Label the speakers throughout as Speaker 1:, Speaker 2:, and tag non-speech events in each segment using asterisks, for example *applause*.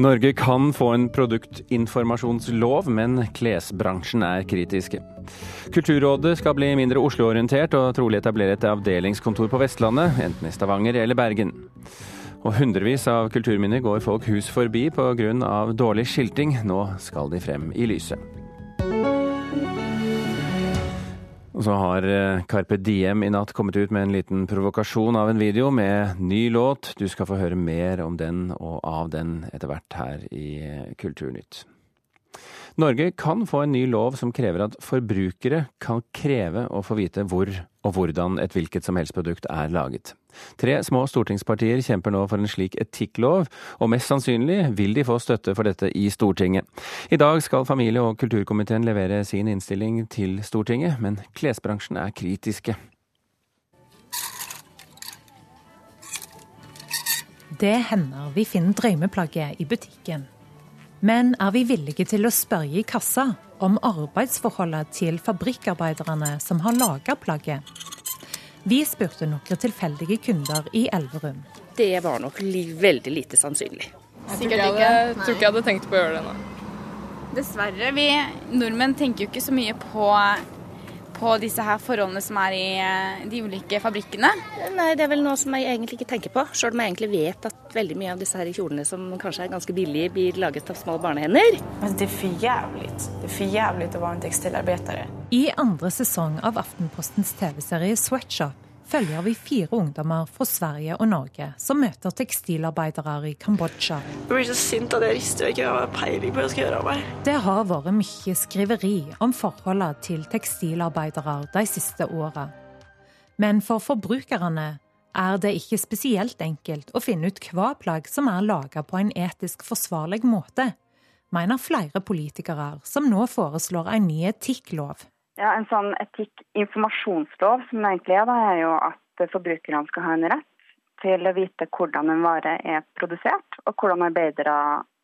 Speaker 1: Norge kan få en produktinformasjonslov, men klesbransjen er kritiske. Kulturrådet skal bli mindre Oslo-orientert og trolig etablere et avdelingskontor på Vestlandet, enten i Stavanger eller Bergen. Og hundrevis av kulturminner går folk hus forbi pga. dårlig skilting. Nå skal de frem i lyset. Og så har eh, Carpe Diem i natt kommet ut med en liten provokasjon av en video med ny låt. Du skal få høre mer om den og av den etter hvert her i eh, Kulturnytt. Norge kan få en ny lov som krever at forbrukere kan kreve å få vite hvor og hvordan et hvilket som helst produkt er laget. Tre små stortingspartier kjemper nå for en slik etikklov, og mest sannsynlig vil de få støtte for dette i Stortinget. I dag skal familie- og kulturkomiteen levere sin innstilling til Stortinget, men klesbransjen er kritiske.
Speaker 2: Det hender vi finner drømmeplagget i butikken. Men er vi villige til å spørre i kassa om arbeidsforholdet til fabrikkarbeiderne som har laga plagget? Vi spurte noen tilfeldige kunder i Elverum.
Speaker 3: Det var nok veldig lite sannsynlig.
Speaker 4: Sikkert ikke. Jeg tror ikke jeg hadde tenkt på å gjøre det nå.
Speaker 5: Dessverre. Vi nordmenn tenker jo ikke så mye på på disse her forholdene som er i eh, de ulike fabrikkene?
Speaker 3: Nei, det er vel noe som jeg egentlig ikke tenker på. Sjøl om jeg egentlig vet at veldig mye av disse her kjolene som kanskje er ganske billige, blir laget av små barnehender.
Speaker 6: Men det er for jævlig. Det er for jævlig å være en tekstilarbeider.
Speaker 2: I andre sesong av Aftenpostens TV-serie Sweatshop følger vi fire ungdommer fra Sverige og Norge som møter tekstilarbeidere i Kambodsja.
Speaker 7: Jeg blir så sint at jeg rister og ikke har peiling på hva jeg skal gjøre av meg.
Speaker 2: Det har vært mye skriveri om forholdene til tekstilarbeidere de siste åra. Men for forbrukerne er det ikke spesielt enkelt å finne ut hva plagg som er laga på en etisk forsvarlig måte, mener flere politikere som nå foreslår en ny etikklov.
Speaker 8: Ja, En sånn etikk-informasjonslov som det egentlig er, da, er jo at forbrukerne skal ha en rett til å vite hvordan en vare er produsert, og hvordan arbeidere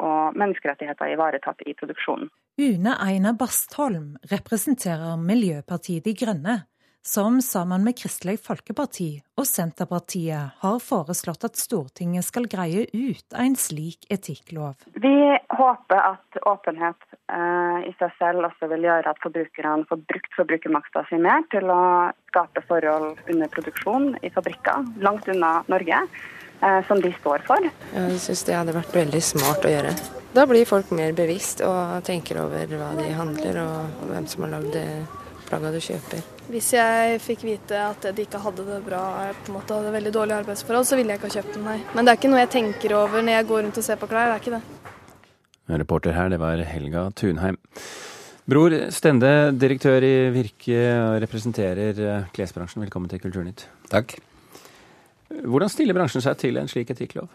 Speaker 8: og menneskerettigheter er ivaretatt i produksjonen.
Speaker 2: Une Einar Bastholm representerer Miljøpartiet De Grønne, som sammen med Kristelig Folkeparti og Senterpartiet har foreslått at Stortinget skal greie ut en slik etikklov.
Speaker 8: Vi håper at åpenhet eh, i seg selv også vil gjøre at forbrukerne får brukt forbrukermakta si mer til å skape forhold under produksjon i fabrikker langt unna Norge, eh, som de står for.
Speaker 9: Jeg syns det hadde vært veldig smart å gjøre. Da blir folk mer bevisst og tenker over hva de handler og hvem som har lagd det plagga du kjøper.
Speaker 4: Hvis jeg fikk vite at de ikke hadde det bra, på en måte hadde veldig dårlige arbeidsforhold, så ville jeg ikke ha kjøpt den, nei. Men det er ikke noe jeg tenker over når jeg går rundt og ser på klær, det er ikke det.
Speaker 1: Reporter her, det var Helga Tunheim. Bror Stende, direktør i Virke og representerer eh, klesbransjen. Velkommen til Kulturnytt.
Speaker 10: Takk.
Speaker 1: Hvordan stiller bransjen seg til en slik etikklov?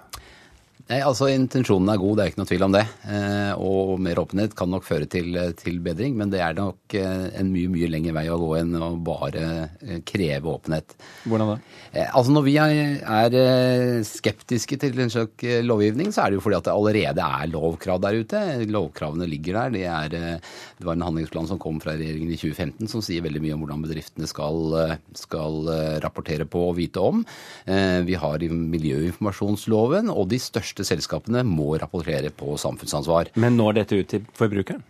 Speaker 10: Nei, altså Intensjonen er god, det er ikke noe tvil om det. Eh, og mer åpenhet kan nok føre til, til, bedring, men det er nok eh, en mye mye lengre vei å gå enn å bare eh, kreve åpenhet.
Speaker 1: Hvordan da?
Speaker 10: Eh, altså Når vi er, eh, skeptiske til en eh, lovgivning, så er det jo fordi at det allerede er lovkrav der ute. Lovkravene ligger der. Det, er, det var en handlingsplan som kom fra regjeringen i 2015 som sier veldig mye om hvordan bedriftene skal, skal rapportere på og vite om. Vi har miljøinformasjonsloven, og de største største selskapene må rapportere på samfunnsansvar.
Speaker 1: Men når dette ut til forbrukeren?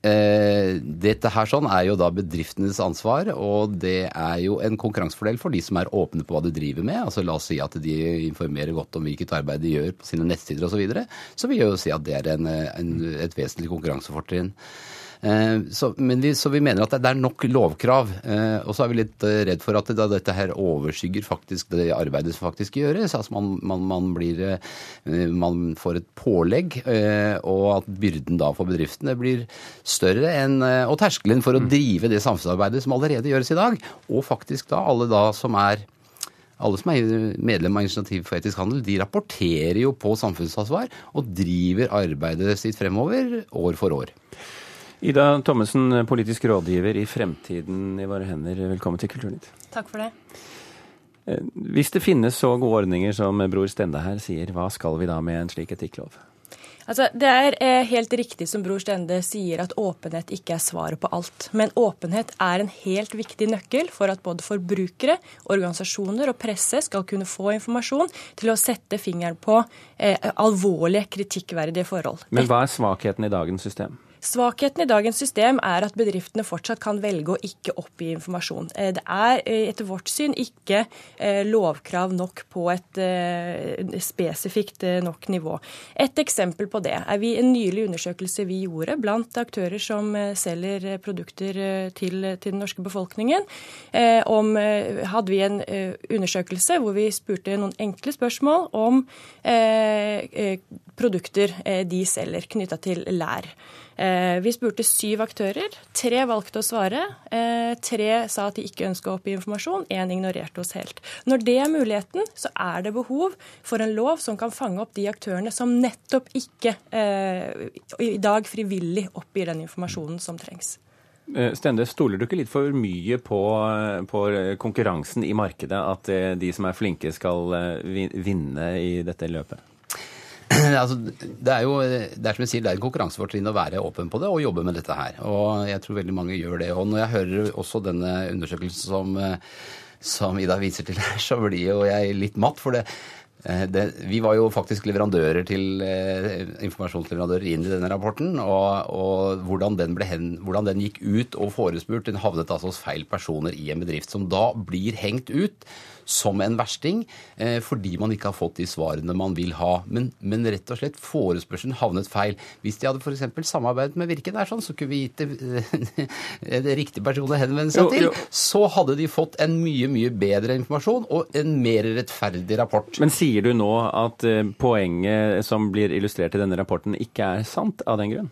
Speaker 10: Eh, dette her sånn er jo da bedriftenes ansvar, og det er jo en konkurransefordel for de som er åpne på hva de driver med. Altså La oss si at de informerer godt om hvilket arbeid de gjør på sine nettsider osv. Så, videre. så vil jeg jo si at det er en, en, et vesentlig konkurransefortrinn. Eh, så, vi, så, vi, mener at det er nok lovkrav. Eh, og så er vi litt eh, redd for at dette her overskygger faktisk det arbeidet som faktisk gjøres. Altså man, man, man, blir, man får et pålegg, og at byrden da for bedriftene blir større enn Og terskelen for å mm. drive det samfunnsarbeidet som allerede gjøres i dag. Og faktisk da alle da som er alle som er medlem av Initiativ for etisk handel, de rapporterer jo på samfunnsansvar og driver arbeidet sitt fremover år for år.
Speaker 1: Ida Thommessen, politisk rådgiver i Fremtiden i våre hender. Velkommen til Kulturnytt.
Speaker 11: Takk for det.
Speaker 1: Eh, hvis det finnes så gode ordninger som Bror Stende her sier, hva skal vi da med en slik etikklov?
Speaker 11: Altså, det er eh, helt riktig som Bror Stende sier at åpenhet ikke er svaret på alt. Men åpenhet er en helt viktig nøkkel for at både forbrukere, organisasjoner og presse skal kunne få informasjon til å sette fingeren på eh, alvorlige, kritikkverdige forhold.
Speaker 1: Men hva er svakheten i dagens system?
Speaker 11: Svakheten i dagens system er at bedriftene fortsatt kan velge å ikke oppgi informasjon. Eh, det er eh, etter vårt syn ikke eh, lovkrav nok på et spesifikt nok nivå. Et eksempel på det er vi en nylig undersøkelse vi gjorde blant aktører som selger produkter til, til den norske befolkningen. Om, hadde vi en undersøkelse hvor vi spurte noen enkle spørsmål om produkter de selger knytta til lær. Eh, vi spurte syv aktører. Tre valgte å svare. Eh, tre sa at de ikke ønska å oppgi informasjon. Én ignorerte oss helt. Når det er muligheten, så er det behov for en lov som kan fange opp de aktørene som nettopp ikke eh, i dag frivillig oppgir den informasjonen som trengs.
Speaker 1: Stende, stoler du ikke litt for mye på, på, konkurransen i markedet? At de som er flinke skal vinne i dette løpet? *clears throat*
Speaker 10: altså, det er jo det er som jeg sier, det er en konkurransefortrinn å være åpen på det og jobbe med dette her. Og jeg tror veldig mange gjør det. Og når jeg hører også denne undersøkelsen som, som Ida viser til her, *laughs* så blir jo jeg litt matt. for det Eh, det, vi var jo faktisk leverandører til eh, informasjonsleverandører inn i denne rapporten. Og, og hvordan, den hen, hvordan, den gikk ut og forespurt, den havnet altså hos feil personer i en bedrift. Som da blir hengt ut som en versting eh, fordi man ikke har fått de svarene man vil ha. Men, men rett og slett forespørselen havnet feil. Hvis de hadde f.eks. samarbeidet med Virke der, sånn, så kunne vi gitt det, *laughs* det riktige personen å henvende seg til, så hadde de fått en mye, mye bedre informasjon og en mer rettferdig rapport.
Speaker 1: Men sier Sier du nå at eh, poenget som blir illustrert i denne rapporten, ikke er sant av den grunn?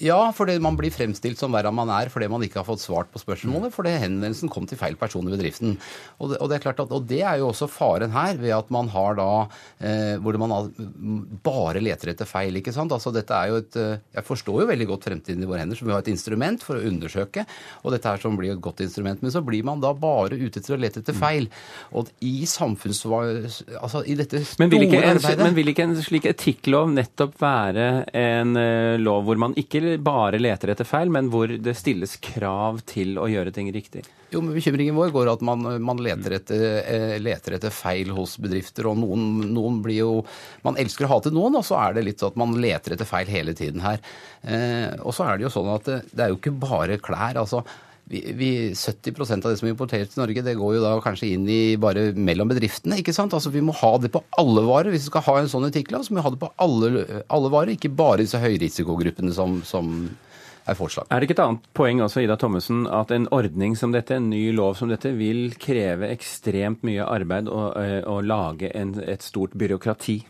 Speaker 10: Ja, fordi man blir fremstilt som verre man er fordi man ikke har fått svart på spørsmålet, fordi henvendelsen kom til feil person i bedriften. Og det, og det, er klart at, og det er jo også faren her, ved at man har da eh, Hvor man bare leter etter feil. ikke sant? Altså dette er jo et eh, Jeg forstår jo veldig godt fremtiden i våre hender, som vi har et instrument for å undersøke, og dette her som blir et godt instrument. Men så blir man da bare ute etter å lete etter feil. Og i samfunns... Altså i dette store
Speaker 1: men vil ikke en,
Speaker 10: arbeidet
Speaker 1: Men vil ikke en slik etikklov nettopp være en uh, lov hvor man ikke bare leter etter feil, men hvor det stilles krav til å gjøre ting riktig.
Speaker 10: Jo, men Bekymringen vår går at man, man leter, etter, eh, leter, etter, feil hos bedrifter. og noen, noen, blir jo, Man elsker å hate noen, og så er det litt sånn at man leter etter feil hele tiden her. Eh, og så er det jo sånn at det, det er jo ikke bare klær. altså vi, vi, 70% av det som importeres til Norge, det går jo da kanskje inn i bare mellom bedriftene. ikke sant? Altså Vi må ha det på alle varer. Hvis vi skal ha en sånn etikklov, så må vi ha det på alle, alle varer, ikke bare disse høyrisikogruppene som, som er forslag.
Speaker 1: Er det ikke et annet poeng også, Ida Thommessen, at en ordning som dette, en ny lov som dette, vil kreve ekstremt mye arbeid å, å lage en, et stort byråkrati?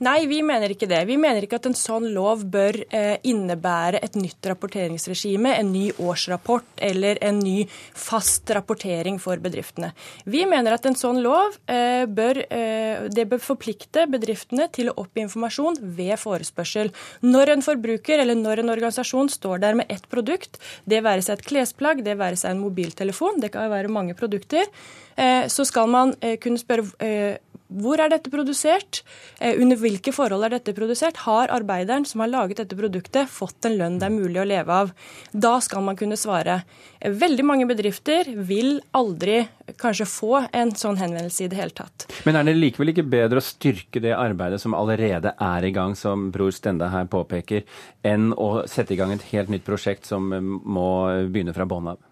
Speaker 11: Nei, vi mener ikke det. Vi mener ikke at en sånn lov bør eh, innebære et nytt rapporteringsregime, en ny årsrapport eller en ny fast rapportering for bedriftene. Vi mener at en sånn lov eh, bør, eh, bør forplikte bedriftene til å oppgi informasjon ved forespørsel. Når en forbruker eller når en organisasjon står der med ett produkt, det være seg et klesplagg, det være seg en mobiltelefon, det kan være mange produkter, så skal man kunne spørre hvor er dette produsert? Eh, under hvilke forhold er dette produsert? Har arbeideren som har laget dette produktet, fått en lønn det er mulig å leve av? Da skal man kunne svare. Eh, veldig mange bedrifter vil aldri kanskje få en sånn henvendelse i det hele tatt.
Speaker 1: Men er det likevel ikke bedre å styrke det arbeidet som allerede er i gang, som Bror Stende her påpeker, enn å sette i gang et helt nytt prosjekt som må begynne fra bånn av?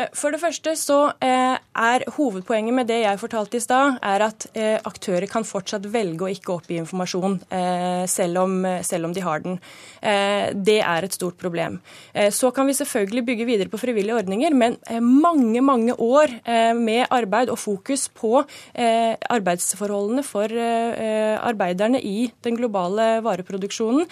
Speaker 11: Eh, for det første så eh, er hovedpoenget med det jeg fortalte i stad, er at eh, aktører kan fortsatt velge å ikke oppgi informasjon selv om, selv om de har den. Det er et stort problem. Så kan vi selvfølgelig bygge videre på frivillige ordninger, men mange, mange år med arbeid og fokus på arbeidsforholdene for arbeiderne i den globale vareproduksjonen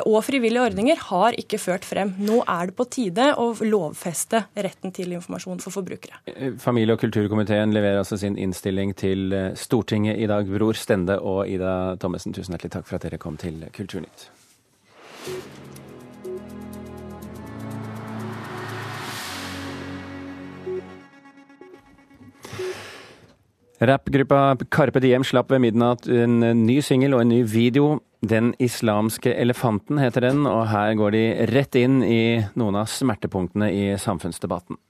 Speaker 11: og frivillige ordninger har ikke ført frem. Nå er det på tide å lovfeste retten til informasjon informasjon for forbrukere.
Speaker 1: Eh, familie- og kulturkomiteen leverer altså sin innstilling til eh, Stortinget i dag. Bror Stende og Ida Thommessen, tusen hjertelig takk for at dere kom til Kulturnytt. Rappgruppa Carpe Diem slapp ved midnatt en ny singel og en ny video. Den islamske elefanten heter den, og her går de rett inn i noen av smertepunktene i samfunnsdebatten.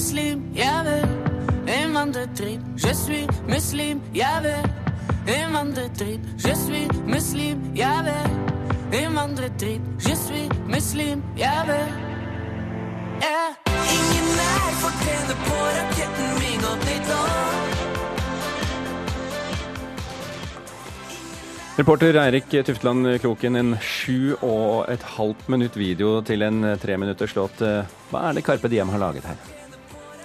Speaker 12: Muslim, jeg vil innvandrerdrit. Je suis muslim, jeg vil innvandrerdrit. Je suis muslim, jeg vil innvandrerdrit. Je suis muslim, jeg yeah. Ingen her fortjener på raketten min og ditt år.
Speaker 1: Reporter Eirik Tufteland Kroken, en sju og et halvt minutt video til en tre minutters låt. Hva er det Carpe Diem har laget her?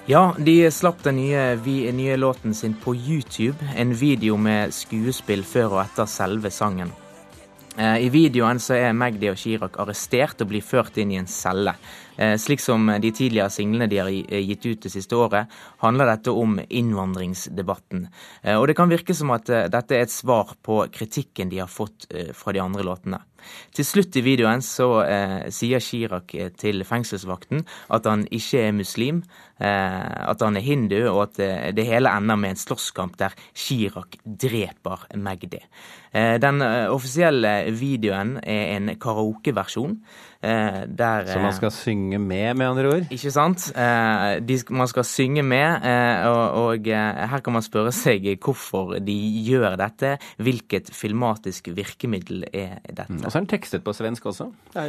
Speaker 13: Ja, de slapp den nye, nye låten sin på YouTube. En video med skuespill før og etter selve sangen. Eh, I videoen så er Magdi og Chirag arrestert og blir ført inn i en celle. Eh, slik som de tidligere singlene de har gitt ut det siste året, handler dette om innvandringsdebatten. Eh, og det kan virke som at dette er et svar på kritikken de har fått fra de andre låtene. Til slutt i videoen så eh, sier Chirag til fengselsvakten at han ikke er muslim, eh, at han er hindu, og at det hele ender med en slåsskamp der Chirag dreper Magdi. Eh, den offisielle videoen er en karaokeversjon. Der,
Speaker 1: Så man skal synge med, med andre ord?
Speaker 13: Ikke sant. De, man skal synge med, og, og, her kan man spørre seg hvorfor de gjør dette. Hvilket filmatisk virkemiddel er dette?
Speaker 1: Mm, så er den tekstet på svensk også.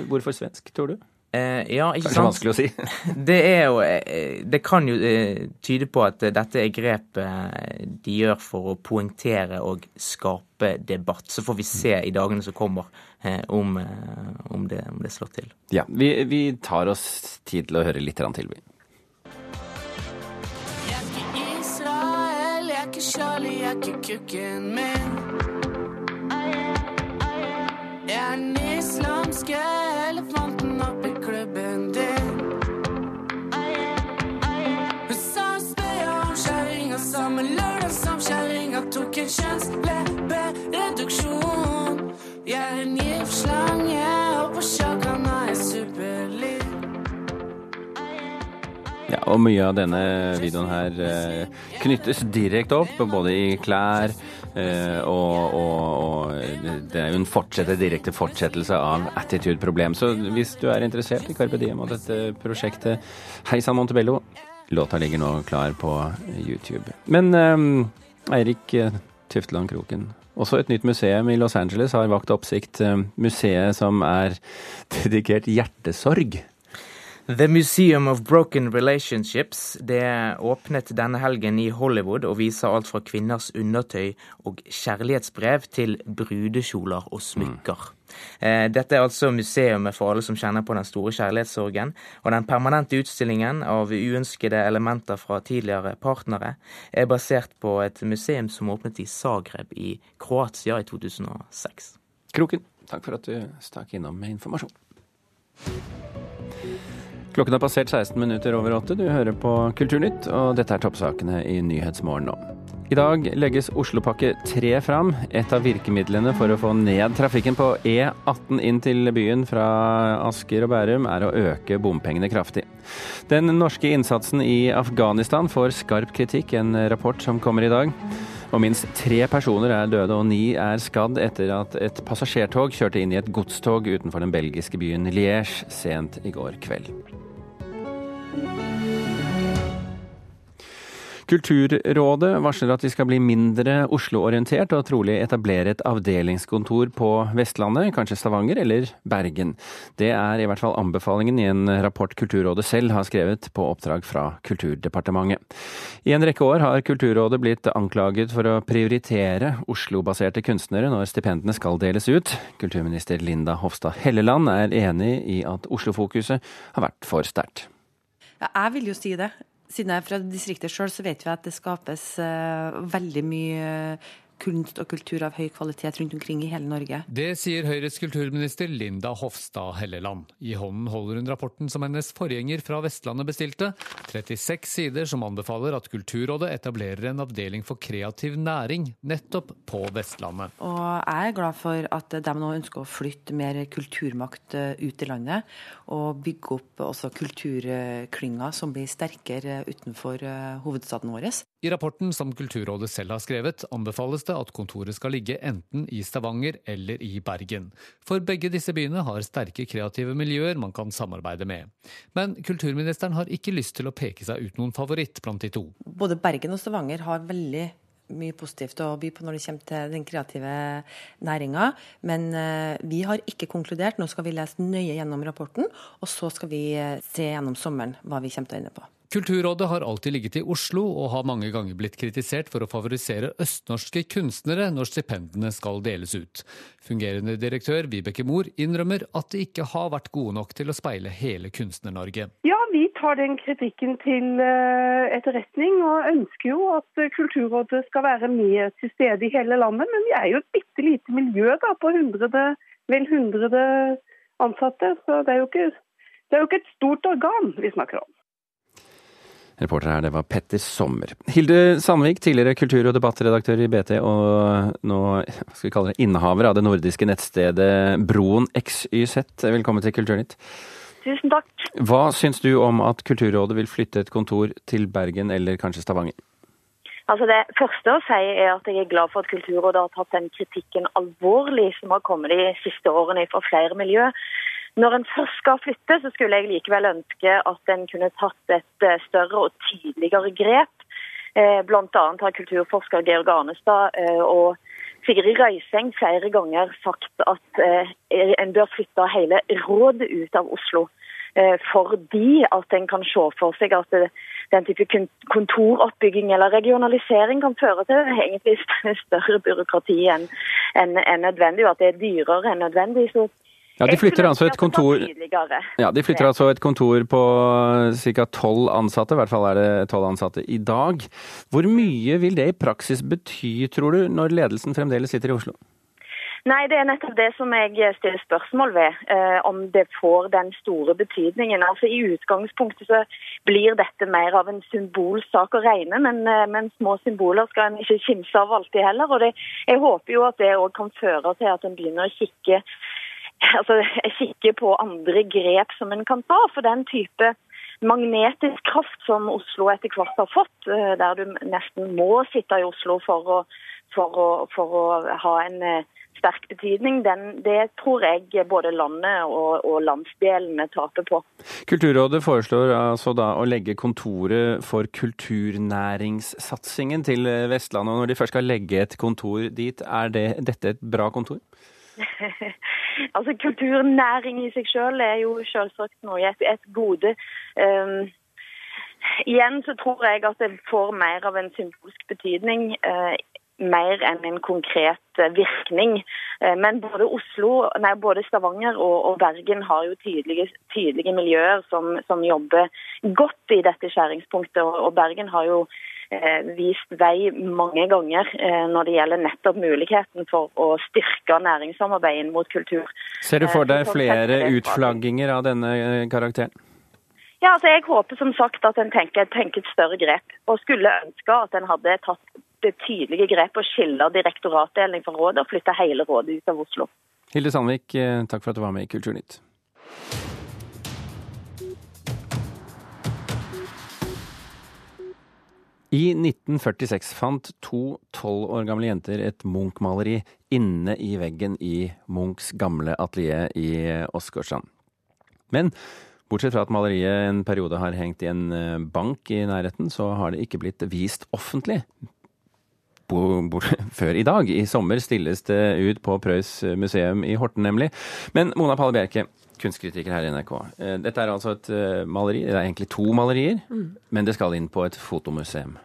Speaker 1: Hvorfor svensk, tror du?
Speaker 13: Eh, ja, ikke
Speaker 1: Kanskje
Speaker 13: sant?
Speaker 1: vanskelig å si. *laughs*
Speaker 13: det, er jo, det kan jo tyde på at dette er grepet de gjør for å poengtere og skape debatt. Så får vi se i dagene som kommer om, om, det, om det slår til.
Speaker 1: Ja, vi, vi, tar oss tid til å høre litt til, vi.
Speaker 12: Jeg er ikke Israel, jeg er ikke Charlie, jeg er ikke kukken min. Den islamske elefanten oppi klubben din. Hun sa hun spør om kjerringa samme lørdag som kjerringa tok en kjønnsleppereduksjon. Jeg er en giftslange, og på sjakan er jeg superliv.
Speaker 1: Ja, og mye av denne videoen her eh, knyttes direkte opp, både i klær eh, og, og, og, det er jo en fortsette, direkte fortsettelse av Attitude-problem. Så hvis du er interessert i Carpe Diem og dette prosjektet, hei sann Montebello, låta ligger nå klar på YouTube. Men eh, Eirik Tufteland Kroken, også et nytt museum i Los Angeles har vakt oppsikt. Museet som er dedikert hjertesorg.
Speaker 13: The Museum of Broken Relationships det åpnet denne helgen i Hollywood og viser alt fra kvinners undertøy og kjærlighetsbrev til brudekjoler og smykker. Mm. Dette er altså museumet for alle som kjenner på den store kjærlighetssorgen. Og den permanente utstillingen av uønskede elementer fra tidligere partnere er basert på et museum som åpnet i Zagreb i Kroatia i 2006.
Speaker 1: Kroken, takk for at du stakk innom med informasjon. Klokken har passert 16 minutter over åtte. Du hører på Kulturnytt, og dette er toppsakene i Nyhetsmorgen nå. I dag legges Oslopakke 3 fram, et av virkemidlene for å få ned trafikken på E18 inn til byen fra Asker og Bærum, er å øke bompengene kraftig. Den norske innsatsen i Afghanistan får skarp kritikk, en rapport som kommer i dag. Og minst tre personer er døde og ni er skadd etter at et passasjertog kjørte inn i et godstog utenfor den belgiske byen Liège sent i går kveld. Kulturrådet varsler at de skal bli mindre Oslo-orientert og trolig etablere et avdelingskontor på Vestlandet, kanskje Stavanger eller Bergen. Det er i hvert fall anbefalingen i en rapport Kulturrådet selv har skrevet på oppdrag fra Kulturdepartementet. I en rekke år har Kulturrådet blitt anklaget for å prioritere Oslo-baserte kunstnere når stipendene skal deles ut. Kulturminister Linda Hofstad Helleland er enig i at Oslo-fokuset har vært for sterkt.
Speaker 14: Ja, jeg vil jo si det. Siden jeg er fra distriktet sjøl, så vet vi at det skapes uh, veldig mye kunst og kultur av høy kvalitet rundt omkring i hele Norge.
Speaker 15: Det sier Høyres kulturminister Linda Hofstad Helleland. I hånden holder hun rapporten som hennes forgjenger fra Vestlandet bestilte. 36 sider som anbefaler at Kulturrådet etablerer en avdeling for kreativ næring nettopp på Vestlandet.
Speaker 14: Og jeg er glad for at de nå ønsker å flytte mer kulturmakt ut i landet, og bygge opp også kulturklynger som blir sterkere utenfor hovedstaden vår.
Speaker 15: I rapporten som Kulturrådet selv har skrevet, anbefales det at kontoret skal ligge enten i Stavanger eller i Bergen. For begge disse byene har sterke kreative miljøer man kan samarbeide med. Men kulturministeren har ikke lyst til å peke seg ut noen favoritt blant de to.
Speaker 14: Både Bergen og Stavanger har veldig mye positivt å by på når det kommer til den kreative næringa. Men uh, vi har ikke konkludert. Nå skal vi lese nøye gjennom rapporten, og så skal vi uh, se gjennom sommeren hva vi kommer til å ende på.
Speaker 15: Kulturrådet har alltid ligget i Oslo, og har mange ganger blitt kritisert for å favorisere østnorske kunstnere når stipendene skal deles ut. Fungerende direktør Vibeke Mohr innrømmer at de ikke har vært gode nok til å speile hele Kunstner-Norge.
Speaker 16: Ja, vi tar den kritikken til eh, etterretning, og ønsker jo at Kulturrådet skal være med til stede i hele landet. Men vi er jo et bitte lite miljø da, på 100, vel 100 ansatte, så det er, jo ikke, det er jo ikke et stort organ vi snakker om.
Speaker 1: Reporter her, det var Petter Sommer. Hilde Sandvik, tidligere kultur- og debattredaktør i BT, og nå hva skal vi kalle det, innehaver av det nordiske nettstedet Broen XYZ. Velkommen til Kulturnytt.
Speaker 17: Tusen takk.
Speaker 1: Hva syns du om at Kulturrådet vil flytte et kontor til Bergen eller kanskje Stavanger?
Speaker 17: Altså Det første å si er at jeg er glad for at Kulturrådet har tatt den kritikken alvorlig som har kommet de siste årene fra flere miljø. Når en først skal flytte, så skulle jeg likevel ønske at en kunne tatt et eh, større og tydeligere grep. Eh, Bl.a. har kulturforsker Georg Arnestad eh, og Sigrid Røiseng flere ganger sagt at en bør flytte hele rådet ut av Oslo. Fordi at en kan se for seg at den type kontoroppbygging eller regionalisering kan føre til egentlig *laughs* større byråkrati enn nødvendig, og at det er dyrere enn nødvendig. Så
Speaker 1: ja, De flytter altså et kontor ja, de flytter altså et kontor på ca. tolv ansatte, i hvert fall er det tolv ansatte i dag. Hvor mye vil det i praksis bety, tror du, når ledelsen fremdeles sitter i Oslo?
Speaker 17: Nei, Det er nettopp det som jeg stiller spørsmål ved, eh, om det får den store betydningen. Altså I utgangspunktet så blir dette mer av en symbolsak å regne, men, eh, men små symboler skal en ikke kimse av alltid heller. og det, Jeg håper jo at det òg kan føre til at en begynner å kikke *laughs* altså, kikke på andre grep som en kan ta. For den type magnetisk kraft som Oslo etter hvert har fått, eh, der du nesten må sitte i Oslo for å, for å, for å ha en eh, sterk betydning, den, det tror jeg både landet og, og, landsdelene taper på.
Speaker 1: Kulturrådet foreslår altså da å legge kontoret for kulturnæringssatsingen til Vestlandet. og Når de først skal legge et kontor dit, er det, dette et bra kontor? *laughs*
Speaker 17: altså Kulturnæring i seg selv er jo selvsagt noe et, et gode. Um, igjen så tror jeg at det får mer av en symbolsk betydning. Uh, mer enn en konkret uh, virkning. Uh, men både Oslo, nei, både Stavanger og, og Bergen har jo tydelige, tydelige miljøer som, som, jobber godt i dette skjæringspunktet. Og, og Bergen har jo Eh, vist vei mange ganger eh, når det gjelder nettopp muligheten for å styrke næringssamarbeidet mot kultur.
Speaker 1: Ser du for
Speaker 17: Eh,
Speaker 1: deg flere utflagginger av denne eh, karakteren?
Speaker 17: Ja, altså Jeg håper som sagt at en tenker, tenker et større grep. Og skulle ønske at en hadde tatt det tydelige grep å skille direktoratdeling fra rådet og flytte hele rådet ut av Oslo.
Speaker 1: Hilde Sandvik, takk for at du var med i Kulturnytt. I 1946 fant to tolv år gamle jenter et Munch-maleri inne i veggen i Munchs gamle atelier i Åsgårdstrand. Men bortsett fra at maleriet en periode har hengt i en eh, bank i nærheten, så har det ikke blitt vist offentlig *laughs* før i dag. I sommer stilles det ut på Prøys museum i Horten, nemlig. Men Mona Palle Bjerke, kunstkritiker her i NRK. Eh, dette er altså et eh, maleri, det er egentlig to malerier, mm. men det skal inn på et fotomuseum.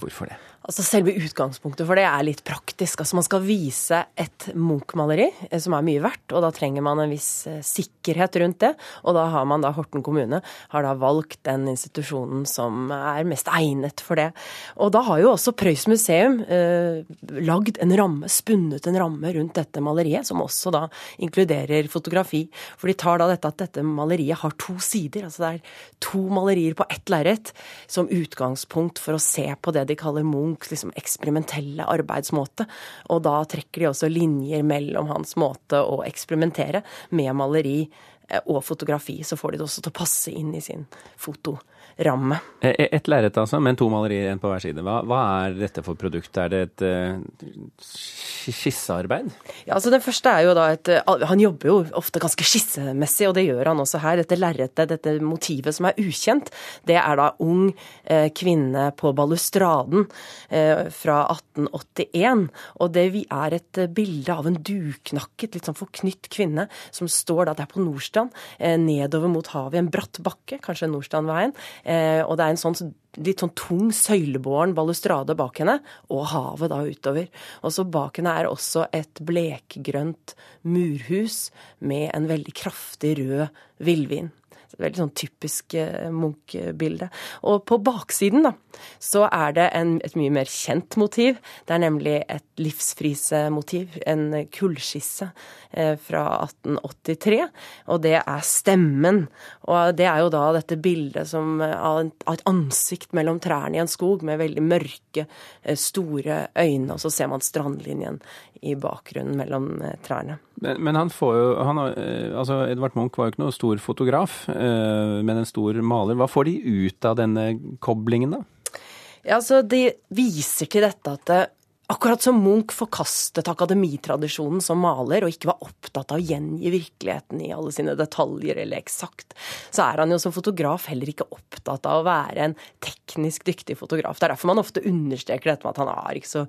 Speaker 1: Hvorfor det?
Speaker 18: Altså Selve utgangspunktet for det er litt praktisk. Altså Man skal vise et Munch-maleri eh, som er mye verdt, og da trenger man en viss eh, sikkerhet rundt det. Og da har man da Horten kommune har da valgt den institusjonen som er mest egnet for det. Og da har jo også Prøys museum eh, lagd en ramme, spunnet en ramme rundt dette maleriet, som også da inkluderer fotografi. For de tar da dette at dette maleriet har to sider. Altså det er to malerier på ett lerret som utgangspunkt for å se på det de kaller Munch Munchs liksom eksperimentelle arbeidsmåte. Og da trekker de også linjer mellom hans måte å eksperimentere med maleri eh, og fotografi. Så får de det også til å passe inn i sin foto ramme.
Speaker 1: E, e, et lerret altså, men to malerier, én på hver side. Hva, hva, er dette for produkt? Er det et uh, skissearbeid?
Speaker 18: Ja, altså Det første er jo da et Han jobber jo ofte ganske skissemessig, og det gjør han også her. Dette lerretet, dette motivet som er ukjent, det er da ung eh, kvinne på balustraden eh, fra 1881. Og det er et bilde av en duknakket, litt sånn forknytt kvinne som står da der på Nordstrand, eh, nedover mot havet en bratt bakke, kanskje Nordstrandveien. Eh, og det er en sånn litt sånn tung, søylebåren balustrade bak henne, og havet da utover. Og så bak henne er også et blekgrønt murhus med en veldig kraftig rød villvin. Veldig sånn typisk eh, Munch-bilde. Og på baksiden da, så er det en, et mye mer kjent motiv. Det er nemlig et livsfrisemotiv, en kullskisse eh, fra 1883. Og det er stemmen. Og det er jo da dette bildet som, eh, av, et ansikt mellom trærne i en skog med veldig mørke, store øyne, og så ser man strandlinjen i bakgrunnen mellom trærne.
Speaker 1: Men, men, han får jo han, altså Edvard Munch var jo ikke noe stor fotograf, men en stor maler. Hva får de ut av denne koblingen, da?
Speaker 18: Ja, altså De viser til dette at Akkurat som Munch forkastet akademitradisjonen som maler, og ikke var opptatt av å gjengi virkeligheten i alle sine detaljer eller eksakt, så er han jo som fotograf heller ikke opptatt av å være en teknisk dyktig fotograf. Det er derfor man ofte understreker dette med at han er ikke så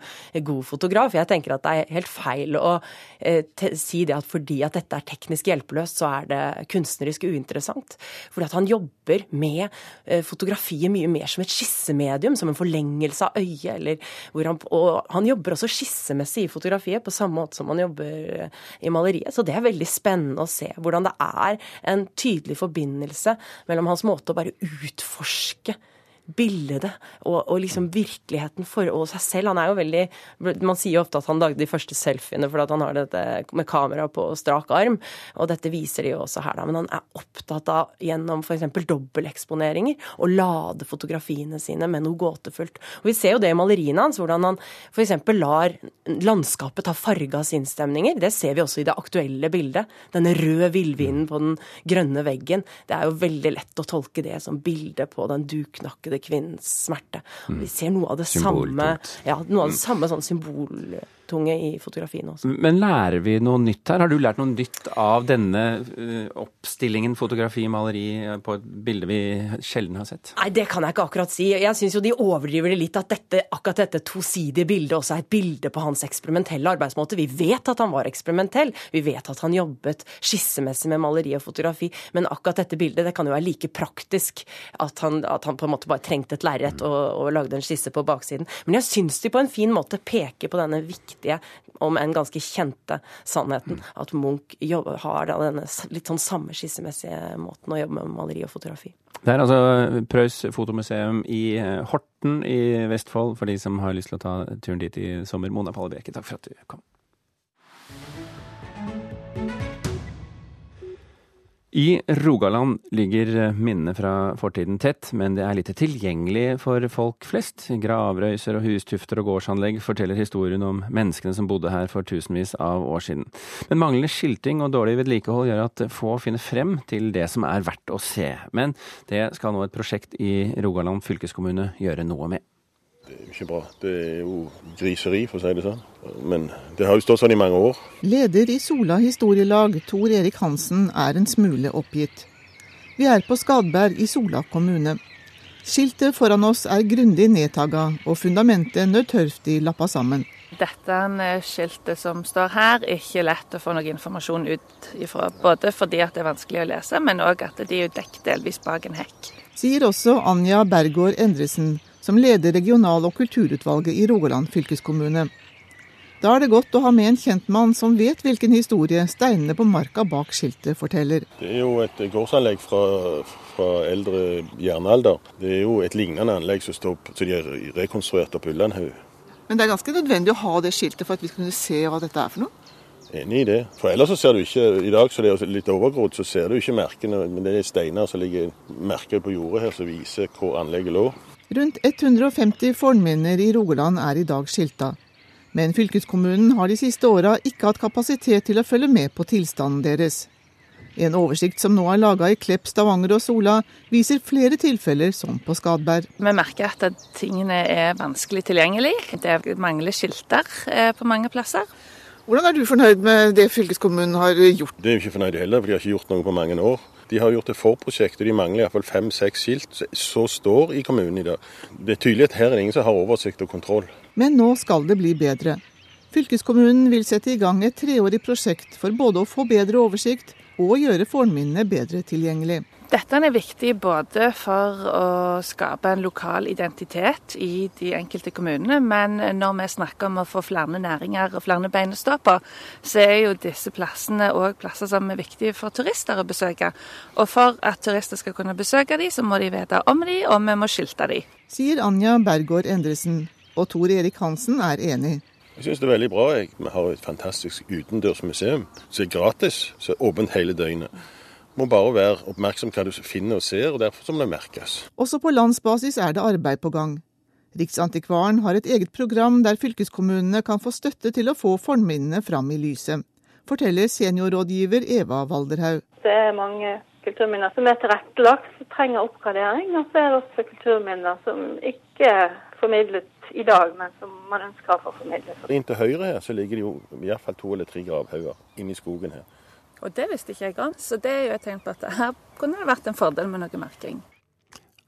Speaker 18: god fotograf. Jeg tenker at det er helt feil å eh, si det at fordi at dette er teknisk hjelpeløst, så er det kunstnerisk uinteressant. Fordi at han jobber med eh, fotografiet mye mer som et skissemedium, som en forlengelse av øyet, eller hvor han, og han jobber også skissemessig i fotografiet, på samme måte som han jobber i maleriet. Så det er veldig spennende å se hvordan det er en tydelig forbindelse mellom hans måte å bare utforske bildet og, og, liksom virkeligheten for og seg selv. Han er jo veldig Man sier jo ofte at han lagde de første selfiene fordi han har dette med kamera på strak arm, og dette viser de jo også her, da. Men han er opptatt av gjennom f.eks. dobbelteksponeringer å lade fotografiene sine med noe gåtefullt. Og Vi ser jo det i maleriene hans, hvordan han f.eks. lar landskapet ta farge av sinnsstemninger. Det ser vi også i det aktuelle bildet. Denne røde villvinen på den grønne veggen. Det er jo veldig lett å tolke det som bilde på den duknakkede kvinnens smerte. Og vi ser noe av det samme, ja, noe av det samme sånn symboltunge i fotografiene også.
Speaker 1: Men lærer vi noe nytt her? Har du lært noe nytt av denne uh, oppstillingen fotografi-maleri på et bilde vi sjelden har sett?
Speaker 18: Nei, det kan jeg ikke akkurat si. Jeg syns jo de overdriver det litt, at dette, akkurat dette tosidige bildet også er et bilde på hans eksperimentelle arbeidsmåte. Vi vet at han var eksperimentell, vi vet at han jobbet skissemessig med maleri og fotografi, men akkurat dette bildet det kan jo være like praktisk at han, at han på en måte bare trengte et lerret og, og, lagde en skisse på baksiden. Men jeg syns de på en fin måte peker på denne viktige, om en ganske kjente sannheten. At Munch har denne litt sånn samme skissemessige måten å jobbe med maleri og fotografi.
Speaker 1: Det er altså Preus fotomuseum i eh, Horten i Vestfold, for de som har lyst til å ta turen dit i sommer. Mona Palle Bjerke, takk for at du kom. I Rogaland ligger minnene fra fortiden tett, men det er lite tilgjengelig for folk flest. Gravrøyser og hustufter og gårdsanlegg forteller historien om menneskene som bodde her for tusenvis av år siden. Men manglende skilting og dårlig vedlikehold gjør at få finner frem til det som er verdt å se. Men det skal nå et prosjekt i Rogaland fylkeskommune gjøre noe med.
Speaker 19: Det er jo ikke bra. Det er jo griseri, for å si det sånn. Men det har jo stått sånn i mange år.
Speaker 20: Leder i Sola historielag, Tor Erik Hansen, er en smule oppgitt. Vi er på Skadberg i Sola kommune. Skiltet foran oss er grundig nedtaga, og fundamentet nødtørftig lappa sammen.
Speaker 21: Dette skiltet som står her, er ikke lett å få noe informasjon ut ifra. Både fordi det er vanskelig å lese, men òg at de er dekket delvis bak en hekk.
Speaker 20: Sier også Anja Bergård Endresen, som leder regional- og kulturutvalget i Rogaland fylkeskommune. Da er det godt å ha med en kjentmann som vet hvilken historie steinene på marka bak skiltet forteller.
Speaker 19: Det er jo et gårdsanlegg fra, fra eldre jernalder. Det er jo et lignende anlegg som står som de har rekonstruert opp Ullandhaug.
Speaker 20: Men det er ganske nødvendig å ha det skiltet for at vi skal kunne se hva dette er for noe?
Speaker 19: Enig i det. For ellers så ser du ikke, i dag så det er litt overgrodd, så ser du ikke merkene. Men det er steiner som ligger merker på jordet her som viser hvor anlegget lå.
Speaker 20: Rundt 150 fornminner i Rogaland er i dag skilta. Men fylkeskommunen har de siste åra ikke hatt kapasitet til å følge med på tilstanden deres. En oversikt som nå er laga i Klepp, Stavanger og Sola, viser flere tilfeller som på Skadberg.
Speaker 21: Vi merker at tingene er vanskelig tilgjengelig. Det mangler skilter eh, på mange plasser.
Speaker 20: Hvordan er du fornøyd med det fylkeskommunen har gjort?
Speaker 19: Det er jo ikke fornøyd heller, for de har ikke gjort noe på mange år. De har gjort et forprosjekt, og de mangler iallfall fem-seks skilt som står i kommunen i dag. Det er tydelig at her er det ingen som har oversikt og kontroll.
Speaker 20: Men nå skal det bli bedre. Fylkeskommunen vil sette i gang et treårig prosjekt for både å få bedre oversikt og gjøre fornminnene bedre tilgjengelig.
Speaker 21: Dette er viktig både for å skape en lokal identitet i de enkelte kommunene, men når vi snakker om å få flere næringer og flere bein å stå på, så er jo disse plassene òg plasser som er viktige for turister å besøke. Og for at turister skal kunne besøke de, så må de vite om de, og vi må skilte de.
Speaker 20: Sier Anja Bergård Endresen, og Tor Erik Hansen er enig.
Speaker 19: Jeg syns det er veldig bra. Vi har et fantastisk utendørsmuseum som er gratis, som er åpent hele døgnet. Må bare være oppmerksom på hva du finner og ser, og derfor må det merkes.
Speaker 20: Også på landsbasis er det arbeid på gang. Riksantikvaren har et eget program der fylkeskommunene kan få støtte til å få fornminnene fram i lyset, forteller seniorrådgiver Eva Walderhaug.
Speaker 22: Det er mange kulturminner som er tilrettelagt, som trenger oppgradering. Og så er det også kulturminner som ikke er formidlet i dag, men som man ønsker å få formidlet.
Speaker 19: Inntil høyre her så ligger det jo i hvert fall to eller tre gravhauger inni skogen her.
Speaker 21: Og det visste ikke jeg om, så det er jo et tegn på at her kunne det vært en fordel med noe merking.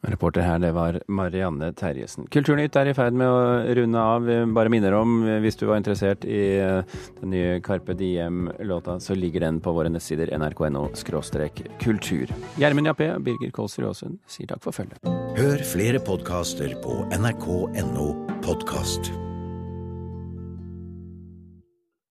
Speaker 1: Reporter her, det var Marianne Terjesen. Kulturnytt er i ferd med å runde av. Bare minner om, hvis du var interessert i den nye Carpe Diem-låta, så ligger den på våre nettsider nrk.no kultur. Gjermund Jappé og Birger Kolsrud Aasund sier takk for følget.
Speaker 23: Hør flere podkaster på nrk.no Podcast.